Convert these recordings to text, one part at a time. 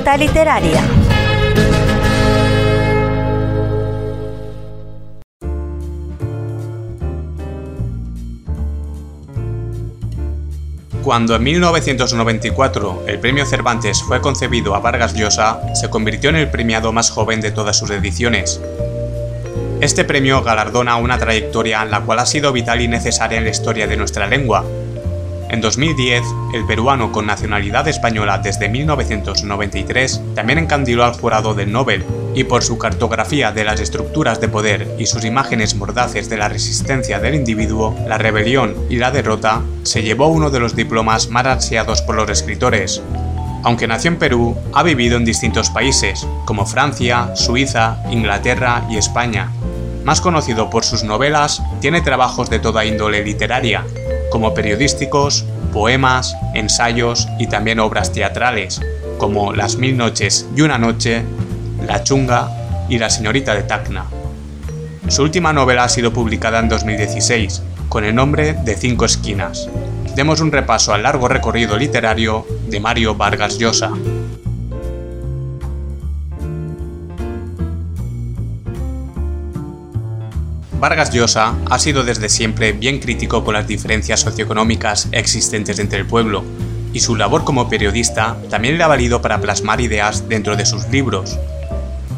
Literaria. Cuando en 1994 el premio Cervantes fue concebido a Vargas Llosa, se convirtió en el premiado más joven de todas sus ediciones. Este premio galardona una trayectoria en la cual ha sido vital y necesaria en la historia de nuestra lengua, en 2010, el peruano con nacionalidad española desde 1993 también encandiló al jurado del Nobel, y por su cartografía de las estructuras de poder y sus imágenes mordaces de la resistencia del individuo, la rebelión y la derrota, se llevó uno de los diplomas más ansiados por los escritores. Aunque nació en Perú, ha vivido en distintos países, como Francia, Suiza, Inglaterra y España. Más conocido por sus novelas, tiene trabajos de toda índole literaria, como periodísticos, poemas, ensayos y también obras teatrales, como Las Mil Noches y una Noche, La Chunga y La Señorita de Tacna. Su última novela ha sido publicada en 2016, con el nombre de Cinco Esquinas. Demos un repaso al largo recorrido literario de Mario Vargas Llosa. Vargas Llosa ha sido desde siempre bien crítico con las diferencias socioeconómicas existentes entre el pueblo, y su labor como periodista también le ha valido para plasmar ideas dentro de sus libros.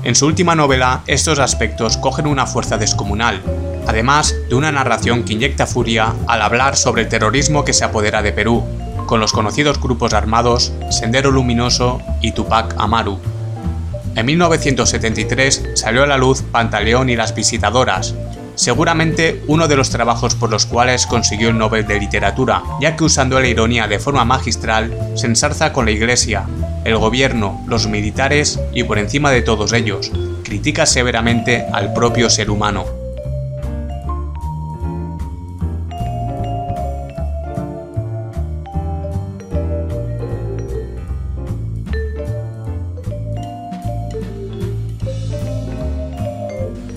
En su última novela, estos aspectos cogen una fuerza descomunal, además de una narración que inyecta furia al hablar sobre el terrorismo que se apodera de Perú, con los conocidos grupos armados Sendero Luminoso y Tupac Amaru. En 1973 salió a la luz Pantaleón y las Visitadoras, seguramente uno de los trabajos por los cuales consiguió el Nobel de Literatura, ya que usando la ironía de forma magistral, se ensarza con la Iglesia, el gobierno, los militares y por encima de todos ellos, critica severamente al propio ser humano.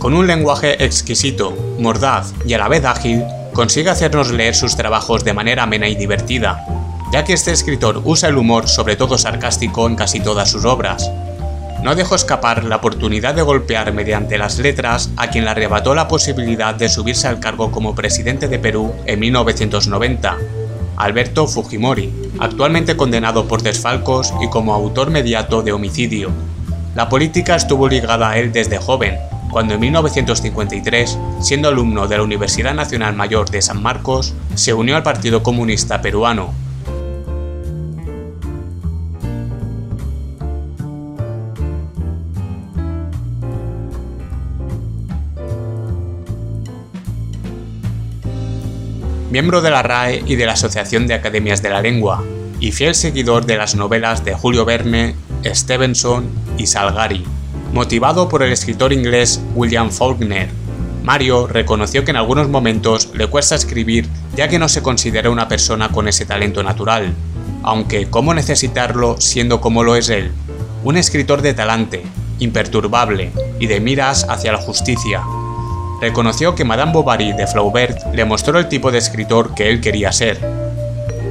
Con un lenguaje exquisito, mordaz y a la vez ágil, consigue hacernos leer sus trabajos de manera amena y divertida, ya que este escritor usa el humor, sobre todo sarcástico, en casi todas sus obras. No dejó escapar la oportunidad de golpear mediante las letras a quien le arrebató la posibilidad de subirse al cargo como presidente de Perú en 1990, Alberto Fujimori, actualmente condenado por desfalcos y como autor mediato de homicidio. La política estuvo ligada a él desde joven, cuando en 1953, siendo alumno de la Universidad Nacional Mayor de San Marcos, se unió al Partido Comunista Peruano. Miembro de la RAE y de la Asociación de Academias de la Lengua, y fiel seguidor de las novelas de Julio Verne, Stevenson y Salgari. Motivado por el escritor inglés William Faulkner, Mario reconoció que en algunos momentos le cuesta escribir ya que no se considera una persona con ese talento natural, aunque ¿cómo necesitarlo siendo como lo es él? Un escritor de talante, imperturbable y de miras hacia la justicia. Reconoció que Madame Bovary de Flaubert le mostró el tipo de escritor que él quería ser.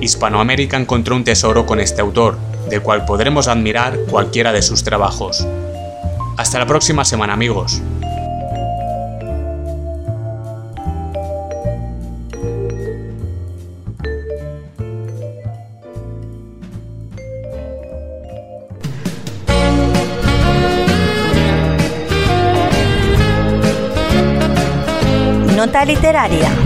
Hispanoamérica encontró un tesoro con este autor, del cual podremos admirar cualquiera de sus trabajos. Hasta la próxima semana amigos. Nota literaria.